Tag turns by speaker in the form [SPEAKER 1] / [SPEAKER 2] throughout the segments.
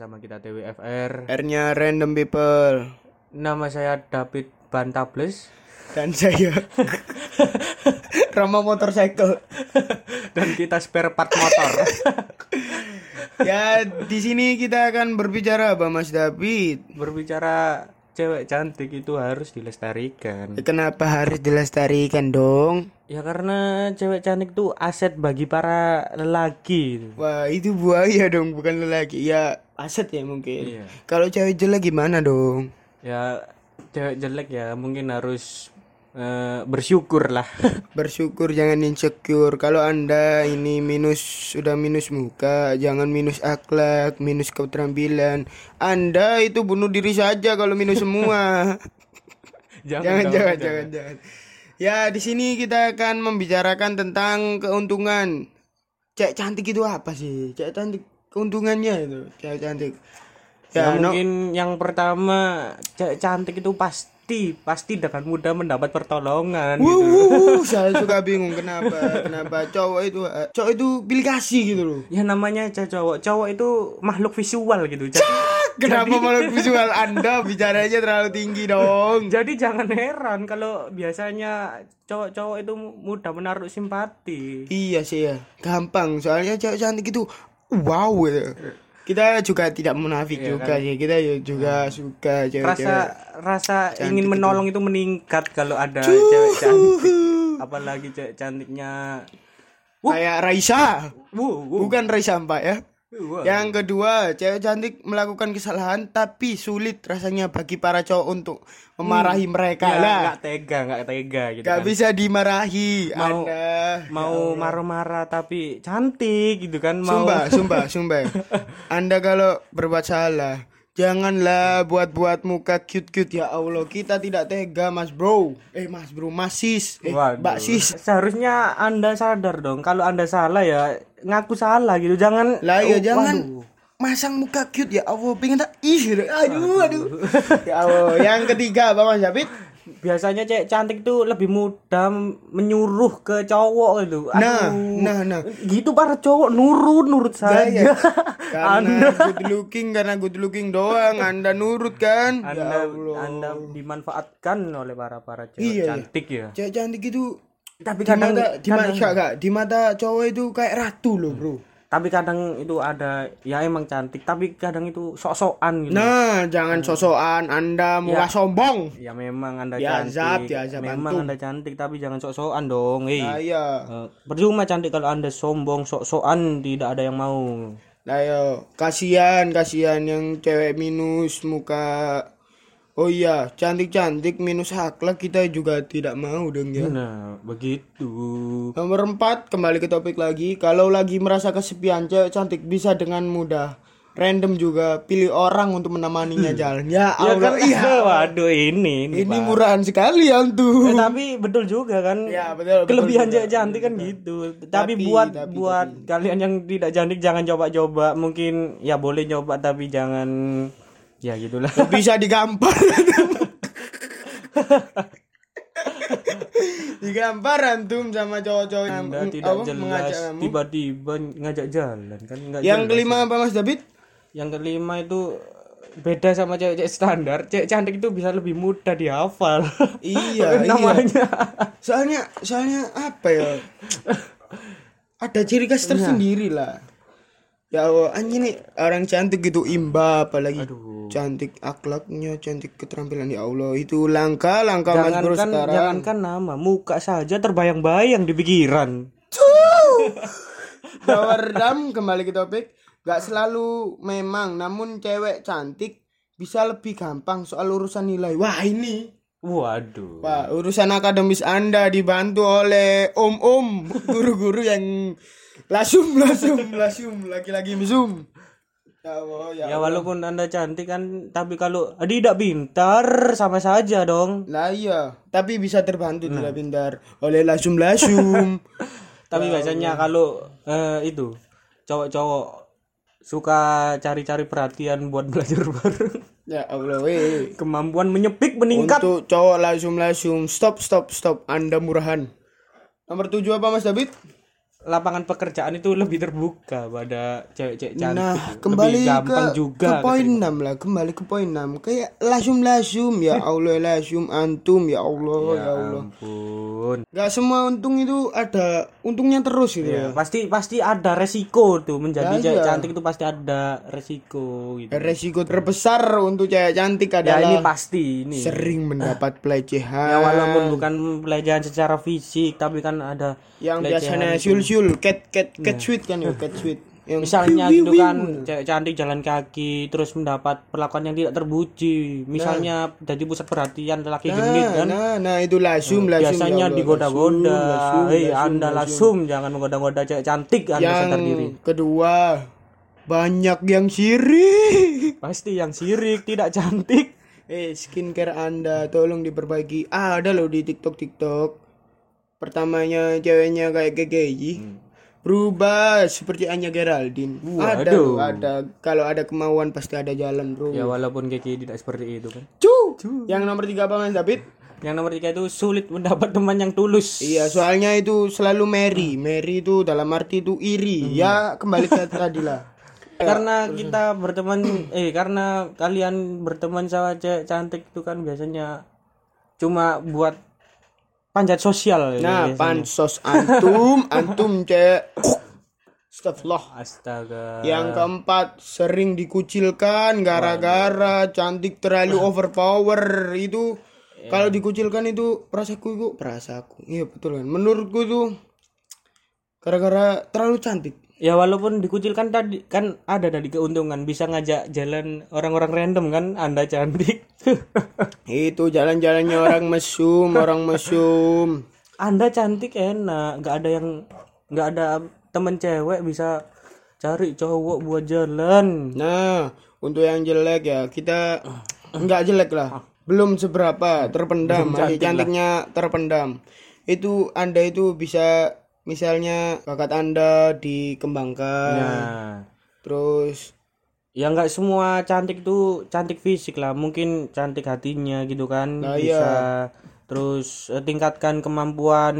[SPEAKER 1] bersama kita TWFR.
[SPEAKER 2] R-nya Random People
[SPEAKER 1] Nama saya David Bantables
[SPEAKER 2] dan saya Rama Motorcycle.
[SPEAKER 1] dan kita spare part motor.
[SPEAKER 2] Ya, di sini kita akan berbicara apa Mas David?
[SPEAKER 1] Berbicara cewek cantik itu harus dilestarikan.
[SPEAKER 2] Kenapa harus dilestarikan dong?
[SPEAKER 1] Ya karena cewek cantik itu aset bagi para lelaki.
[SPEAKER 2] Wah, itu buaya dong, bukan lelaki. Ya, aset ya mungkin.
[SPEAKER 1] Iya.
[SPEAKER 2] Kalau cewek jelek gimana dong?
[SPEAKER 1] Ya cewek jelek ya mungkin harus eh, bersyukur lah.
[SPEAKER 2] Bersyukur jangan insecure. Kalau Anda ini minus sudah minus muka, jangan minus akhlak, minus keterampilan. Anda itu bunuh diri saja kalau minus semua. jangan, jangan, jangan, jangan. Ya, di sini kita akan membicarakan tentang keuntungan. Cek cantik itu apa sih? Cek cantik keuntungannya itu, cek cantik.
[SPEAKER 1] Ya,
[SPEAKER 2] Ya, no,
[SPEAKER 1] mungkin yang pertama cewek cantik itu pasti pasti dengan mudah mendapat pertolongan
[SPEAKER 2] Wuh,
[SPEAKER 1] gitu.
[SPEAKER 2] wuh, wuh, saya suka bingung kenapa kenapa cowok itu eh, cowok itu pilih kasih gitu loh.
[SPEAKER 1] Ya namanya cowok. Cowok itu makhluk visual gitu. Jadi,
[SPEAKER 2] Kenapa malah visual Anda bicaranya terlalu tinggi dong?
[SPEAKER 1] jadi jangan heran kalau biasanya cowok-cowok itu mudah menaruh simpati.
[SPEAKER 2] Iya sih ya, gampang. Soalnya cewek cantik itu wow gitu. Kita juga tidak munafik juga sih. Kita juga suka
[SPEAKER 1] Rasa
[SPEAKER 2] cewek-cewek.
[SPEAKER 1] rasa ingin menolong itu meningkat kalau ada cewek cantik. Apalagi cewek cantiknya.
[SPEAKER 2] Kayak Raisa.
[SPEAKER 1] Wuh, wuh,
[SPEAKER 2] Bukan Raisa Mbak ya. Yang kedua, cewek cantik melakukan kesalahan tapi sulit rasanya bagi para cowok untuk memarahi mereka
[SPEAKER 1] Ya,
[SPEAKER 2] lah.
[SPEAKER 1] nggak tega, nggak tega gitu.
[SPEAKER 2] Gak
[SPEAKER 1] kan.
[SPEAKER 2] bisa dimarahi.
[SPEAKER 1] Mau-
[SPEAKER 2] Anda.
[SPEAKER 1] Mau marah-marah tapi cantik gitu kan mau.
[SPEAKER 2] Sumpah, sumpah, sumpah. Anda kalau berbuat salah, janganlah buat-buat muka cute-cute ya Allah. Kita tidak tega, Mas Bro. Eh, Mas Bro, Mas Sis. Eh,
[SPEAKER 1] Waduh.
[SPEAKER 2] Mbak Sis.
[SPEAKER 1] Seharusnya Anda sadar dong kalau Anda salah ya ngaku salah gitu. Jangan
[SPEAKER 2] Lah ya
[SPEAKER 1] Oh,
[SPEAKER 2] jangan
[SPEAKER 1] waduh.
[SPEAKER 2] masang muka cute ya Allah. Pengen tak ih. Aduh, aduh. ya Allah. Yang ketiga, Bang Mas David.
[SPEAKER 1] Biasanya cewek cantik itu lebih mudah menyuruh ke cowok gitu.
[SPEAKER 2] Nah,
[SPEAKER 1] Aduh.
[SPEAKER 2] nah, nah.
[SPEAKER 1] Gitu para cowok nurut nurut saja.
[SPEAKER 2] Gaya. Karena good looking, karena good looking doang. Anda nurut kan? ya
[SPEAKER 1] Anda
[SPEAKER 2] Allah.
[SPEAKER 1] Anda dimanfaatkan oleh para para cewek
[SPEAKER 2] Iya, iya.
[SPEAKER 1] cantik ya.
[SPEAKER 2] Cewek cantik itu
[SPEAKER 1] Tapi
[SPEAKER 2] di
[SPEAKER 1] kadang
[SPEAKER 2] mata, di mata,
[SPEAKER 1] kadang-
[SPEAKER 2] enggak, enggak. di mata cowok itu kayak ratu loh, Bro.
[SPEAKER 1] Tapi kadang itu ada ya emang cantik tapi kadang itu sok-sokan gitu.
[SPEAKER 2] Nah, jangan sosokan Anda murah sombong.
[SPEAKER 1] Ya memang Anda
[SPEAKER 2] Diazab,
[SPEAKER 1] cantik.
[SPEAKER 2] diazab
[SPEAKER 1] memang
[SPEAKER 2] antum.
[SPEAKER 1] Anda cantik tapi jangan sok-sokan dong. Eh.
[SPEAKER 2] Nah, iya.
[SPEAKER 1] Eh, percuma cantik kalau Anda sombong, sok-sokan tidak ada yang mau.
[SPEAKER 2] Nah, yo, kasihan, kasihan yang cewek minus muka. Oh iya, cantik-cantik minus akhlak kita juga tidak mau dong ya.
[SPEAKER 1] Nah, begitu.
[SPEAKER 2] Nomor 4, kembali ke topik lagi. Kalau lagi merasa kesepian, cewek cantik bisa dengan mudah random juga pilih orang untuk menemaninya jalan. Ya
[SPEAKER 1] Ya
[SPEAKER 2] Allah,
[SPEAKER 1] kan,
[SPEAKER 2] iya.
[SPEAKER 1] waduh ini, ini,
[SPEAKER 2] Ini murahan sekali
[SPEAKER 1] Eh,
[SPEAKER 2] antum.
[SPEAKER 1] tapi betul juga kan.
[SPEAKER 2] Ya, betul,
[SPEAKER 1] Kelebihan cewek cantik kan gitu. Tapi,
[SPEAKER 2] Tapi,
[SPEAKER 1] buat
[SPEAKER 2] tapi,
[SPEAKER 1] buat kalian yang tidak cantik jangan coba-coba. Mungkin ya boleh nyoba tapi jangan ya gitulah.
[SPEAKER 2] bisa digampar? Digampar antum sama cowok-cowok yang
[SPEAKER 1] tidak
[SPEAKER 2] apa,
[SPEAKER 1] jelas.
[SPEAKER 2] mengajak kamu?
[SPEAKER 1] Tiba-tiba ngajak jalan kan nggak
[SPEAKER 2] yang
[SPEAKER 1] jelas.
[SPEAKER 2] kelima apa mas David?
[SPEAKER 1] Yang kelima itu beda sama cewek-cewek standar. Cewek cantik itu bisa lebih mudah dihafal.
[SPEAKER 2] Iya iya.
[SPEAKER 1] namanya?
[SPEAKER 2] Soalnya soalnya apa ya? Ada ciri khas tersendiri lah. Ya Allah anjing nih orang cantik gitu imba apalagi cantik akhlaknya cantik keterampilan ya Allah. Itu langka langka mas bro sekarang.
[SPEAKER 1] jangankan nama muka saja terbayang-bayang di pikiran.
[SPEAKER 2] Dam kembali ke topik. Gak selalu memang Namun cewek cantik Bisa lebih gampang soal urusan nilai. Wah ini.
[SPEAKER 1] Waduh.
[SPEAKER 2] Pak urusan akademis anda dibantu oleh om-om Guru-guru yang Lasum lasum lasum Lagi-lagi zoom Ya Allah ya
[SPEAKER 1] ya walaupun anda cantik kan tapi kalau tidak pintar sama saja dong.
[SPEAKER 2] Lah iya. Tapi bisa terbantu tidak pintar. Oleh lasum lasum
[SPEAKER 1] tapi biasanya kalau eh, itu cowok-cowok suka cari-cari perhatian buat belajar bareng.
[SPEAKER 2] Ya Allah weh.
[SPEAKER 1] Kemampuan menyepik meningkat.
[SPEAKER 2] Untuk cowok langsung langsung stop stop stop. Anda murahan. Nomor tujuh apa Mas David?
[SPEAKER 1] Lapangan pekerjaan itu lebih terbuka pada cewek-cewek cantik
[SPEAKER 2] Nah,
[SPEAKER 1] itu.
[SPEAKER 2] kembali
[SPEAKER 1] lebih gampang
[SPEAKER 2] ke,
[SPEAKER 1] juga
[SPEAKER 2] ke poin 6 lah, kembali ke poin 6. Kayak lasum-lasum ya Allah, lasum antum ya Allah, ya, Allah.
[SPEAKER 1] ampun
[SPEAKER 2] Gak semua untung itu ada untungnya terus gitu ya.
[SPEAKER 1] pasti pasti ada resiko tuh menjadi
[SPEAKER 2] Ya,
[SPEAKER 1] cewek
[SPEAKER 2] iya.
[SPEAKER 1] cantik itu pasti ada resiko gitu
[SPEAKER 2] Resiko terbesar untuk cewek cantik
[SPEAKER 1] ya
[SPEAKER 2] adalah
[SPEAKER 1] ini pasti ini
[SPEAKER 2] sering mendapat pelecehan.
[SPEAKER 1] ya walaupun bukan pelecehan secara fisik tapi kan ada
[SPEAKER 2] yang biasanya
[SPEAKER 1] itu.
[SPEAKER 2] Sul-sul cat cat cat sweet kan ya, cat sweet. Yang
[SPEAKER 1] misalnya
[SPEAKER 2] wiu,
[SPEAKER 1] gitu
[SPEAKER 2] wiu,
[SPEAKER 1] kan cewek cantik jalan kaki terus mendapat perlakuan yang tidak terpuji misalnya jadi pusat perhatian lelaki genit
[SPEAKER 2] Nah,
[SPEAKER 1] kan
[SPEAKER 2] nah, nah itu lasum, lasum.
[SPEAKER 1] biasanya
[SPEAKER 2] ya
[SPEAKER 1] digoda-goda hei anda
[SPEAKER 2] lasum.
[SPEAKER 1] lasum jangan menggoda-goda cewek cantik anda
[SPEAKER 2] Yang
[SPEAKER 1] sadar diri
[SPEAKER 2] kedua, banyak yang sirik.
[SPEAKER 1] pasti yang sirik tidak cantik
[SPEAKER 2] Eh, skincare Anda tolong diperbaiki. Ah, ada loh di TikTok TikTok. Pertamanya ceweknya kayak KKI. Berubah seperti Anya Geraldine. ada
[SPEAKER 1] Waduh.
[SPEAKER 2] loh, ada. Kalau ada kemauan pasti ada jalan, Bro.
[SPEAKER 1] ya walaupun Kiki tidak seperti itu kan
[SPEAKER 2] Cu. Yang nomor tiga apa Mas David?
[SPEAKER 1] yang nomor tiga itu sulit mendapat teman yang tulus
[SPEAKER 2] Iya, soalnya itu selalu Mary. Mary itu dalam arti itu iri. Ya, kembali ke tadi lah.
[SPEAKER 1] karena kita berteman eh karena kalian berteman sama cewek cantik itu kan biasanya cuma buat panjat sosial ya,
[SPEAKER 2] Nah,
[SPEAKER 1] biasanya.
[SPEAKER 2] pansos antum, antum cek. Astagfirullah.
[SPEAKER 1] astaga
[SPEAKER 2] Yang keempat, sering dikucilkan gara-gara cantik terlalu overpower itu. Kalau dikucilkan itu perasaku itu perasaku. Iya betul kan. Menurutku itu gara-gara terlalu cantik.
[SPEAKER 1] ya walaupun dikucilkan tadi kan ada tadi keuntungan bisa ngajak jalan orang-orang random kan anda cantik
[SPEAKER 2] Itu jalan-jalannya orang mesum, orang mesum.
[SPEAKER 1] anda cantik enak nggak ada yang nggak ada temen cewek bisa cari cowok buat jalan
[SPEAKER 2] Nah, untuk yang jelek ya kita nggak jelek lah. Belum seberapa terpendam, masih cantiknya terpendam. Itu Anda itu bisa misalnya bakat Anda dikembangkan.
[SPEAKER 1] nah
[SPEAKER 2] Terus
[SPEAKER 1] ya nggak semua cantik tuh cantik fisik lah mungkin cantik hatinya gitu kan
[SPEAKER 2] Nah,
[SPEAKER 1] bisa terus eh, tingkatkan kemampuan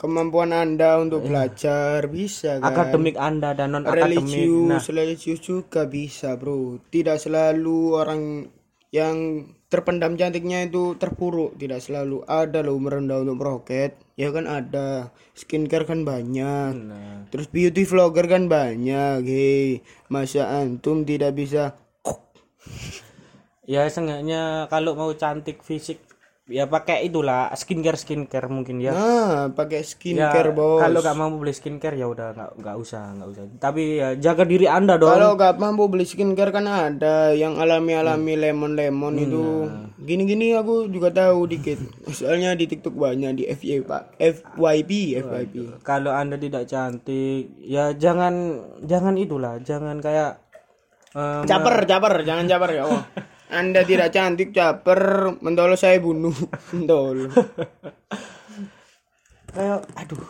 [SPEAKER 2] kemampuan Anda untuk belajar bisa kan.
[SPEAKER 1] akademik anda dan non akademik nah
[SPEAKER 2] religius, religius juga bisa, Bro. Tidak selalu orang yang terpendam cantiknya itu terpuruk, tidak selalu ada loh merendah untuk meroket. Ya kan ada. Skincare kan banyak.
[SPEAKER 1] nah.
[SPEAKER 2] Terus beauty vlogger kan banyak. Hei, masa antum tidak bisa
[SPEAKER 1] ya seenggaknya kalau mau cantik fisik ya pakai itulah skincare skincare mungkin ya
[SPEAKER 2] Nah, pakai
[SPEAKER 1] ya
[SPEAKER 2] skincare, Bos.
[SPEAKER 1] kalau nggak mau beli skincare ya udah nggak nggak usah nggak usah tapi ya jaga diri anda dong
[SPEAKER 2] Kalau nggak mampu beli skincare kan ada yang alami-alami lemon-lemon itu. Gini-gini aku juga tahu dikit. Soalnya di TikTok banyak di FYP, Pak. FYP, FYP.
[SPEAKER 1] kalau anda tidak cantik ya jangan jangan itulah jangan kayak eh,
[SPEAKER 2] Caper, caper, jangan caper ya Allah. Anda tidak cantik, caper, mentolo saya bunuh. Mentolo.
[SPEAKER 1] kayak aduh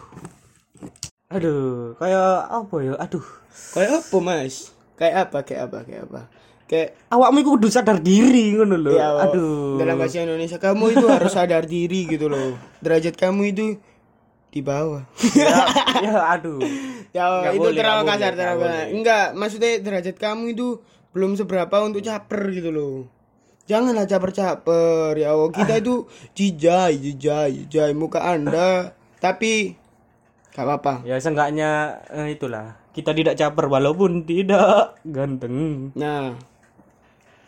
[SPEAKER 1] aduh kayak apa ya aduh
[SPEAKER 2] Kayak apa, Mas? Kayak apa? Kayak apa? Kayak apa? Kayak
[SPEAKER 1] awakmu itu kudu sadar diri ngono lho
[SPEAKER 2] ya,
[SPEAKER 1] aduh
[SPEAKER 2] dalam bahasa Indonesia kamu itu harus sadar diri gitu loh. Derajat kamu itu di bawah.
[SPEAKER 1] ya, ya aduh
[SPEAKER 2] Ya
[SPEAKER 1] Nggak
[SPEAKER 2] itu
[SPEAKER 1] boleh,
[SPEAKER 2] terlalu kasar, terlalu. Enggak, maksudnya derajat kamu itu belum seberapa untuk caper gitu loh. Janganlah caper-caper ya Allah. Kita itu jijai, jijai, jijai muka Anda. Tapi gak apa-apa.
[SPEAKER 1] ya seenggaknya eh, itulah kita tidak caper walaupun tidak ganteng
[SPEAKER 2] Nah,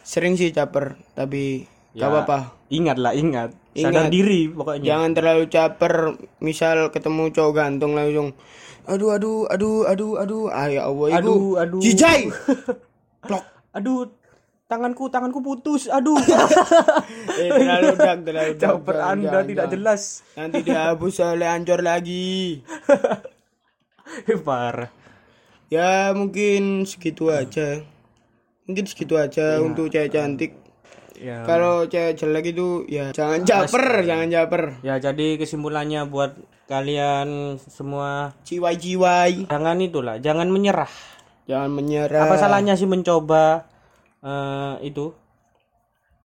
[SPEAKER 2] sering sih caper, tapi gak
[SPEAKER 1] Ya,
[SPEAKER 2] apa-apa.
[SPEAKER 1] ingatlah ingat sadar
[SPEAKER 2] Ingat.
[SPEAKER 1] diri pokoknya
[SPEAKER 2] Jangan terlalu caper. Misal ketemu cowok ganteng langsung aduh aduh aduh aduh aduh ah ya Allah
[SPEAKER 1] Aduh, aduh.
[SPEAKER 2] jijai plok
[SPEAKER 1] aduh tanganku tanganku putus. Aduh.
[SPEAKER 2] Eh terlalu dark terlalu
[SPEAKER 1] caper anda
[SPEAKER 2] jangan,
[SPEAKER 1] tidak
[SPEAKER 2] jangan.
[SPEAKER 1] jelas.
[SPEAKER 2] Nanti dihapus oleh ancor lagi.
[SPEAKER 1] Parah.
[SPEAKER 2] Ya mungkin segitu aja. Mungkin segitu aja untuk cewek cantik.
[SPEAKER 1] Ya.
[SPEAKER 2] Kalau cewek jelek itu ya jangan caper jangan caper.
[SPEAKER 1] Ya jadi kesimpulannya buat kalian semua
[SPEAKER 2] ciwai-ciwai.
[SPEAKER 1] jangan itulah jangan menyerah.
[SPEAKER 2] Jangan menyerah.
[SPEAKER 1] Apa salahnya sih mencoba eh, itu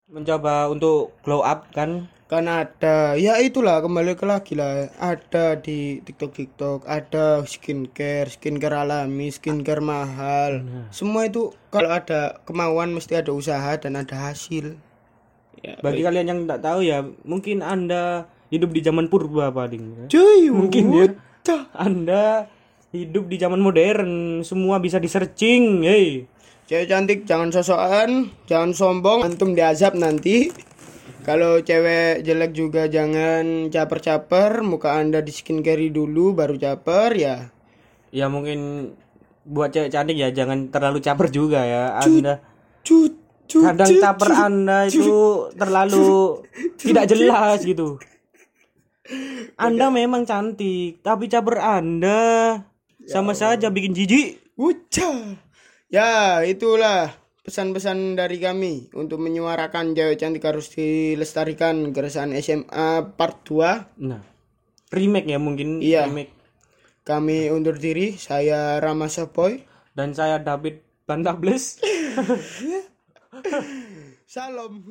[SPEAKER 1] mencoba untuk glow up kan
[SPEAKER 2] kan ada ya itulah kembali ke lagi lah ada di TikTok TikTok ada skincare skincare alami skincare mahal semua itu kalau ada kemauan mesti ada usaha dan ada hasil ya
[SPEAKER 1] Bagi kalian yang tak tahu ya, mungkin Anda hidup di zaman purba paling.
[SPEAKER 2] cuy
[SPEAKER 1] Mungkin ya. Anda hidup di zaman modern, semua bisa di searching. Hey.
[SPEAKER 2] Cewek cantik jangan sosokan jangan sombong antum diazab nanti kalau cewek jelek juga jangan caper-caper muka anda di skincare dulu baru caper ya
[SPEAKER 1] Ya mungkin buat cewek cantik ya jangan terlalu caper juga ya. Anda
[SPEAKER 2] cut cut
[SPEAKER 1] kadang caper Anda itu terlalu tidak jelas gitu. Anda memang cantik, tapi caper Anda sama saja bikin jijik.
[SPEAKER 2] Uca. Ya, itulah pesan-pesan dari kami untuk menyuarakan cewek cantik harus dilestarikan keresahan SMA part 2.
[SPEAKER 1] Nah, remake ya mungkin
[SPEAKER 2] Iya.
[SPEAKER 1] remake.
[SPEAKER 2] Kami undur diri, saya Rama Sopoy.
[SPEAKER 1] Dan saya David Bantables.
[SPEAKER 2] Salam.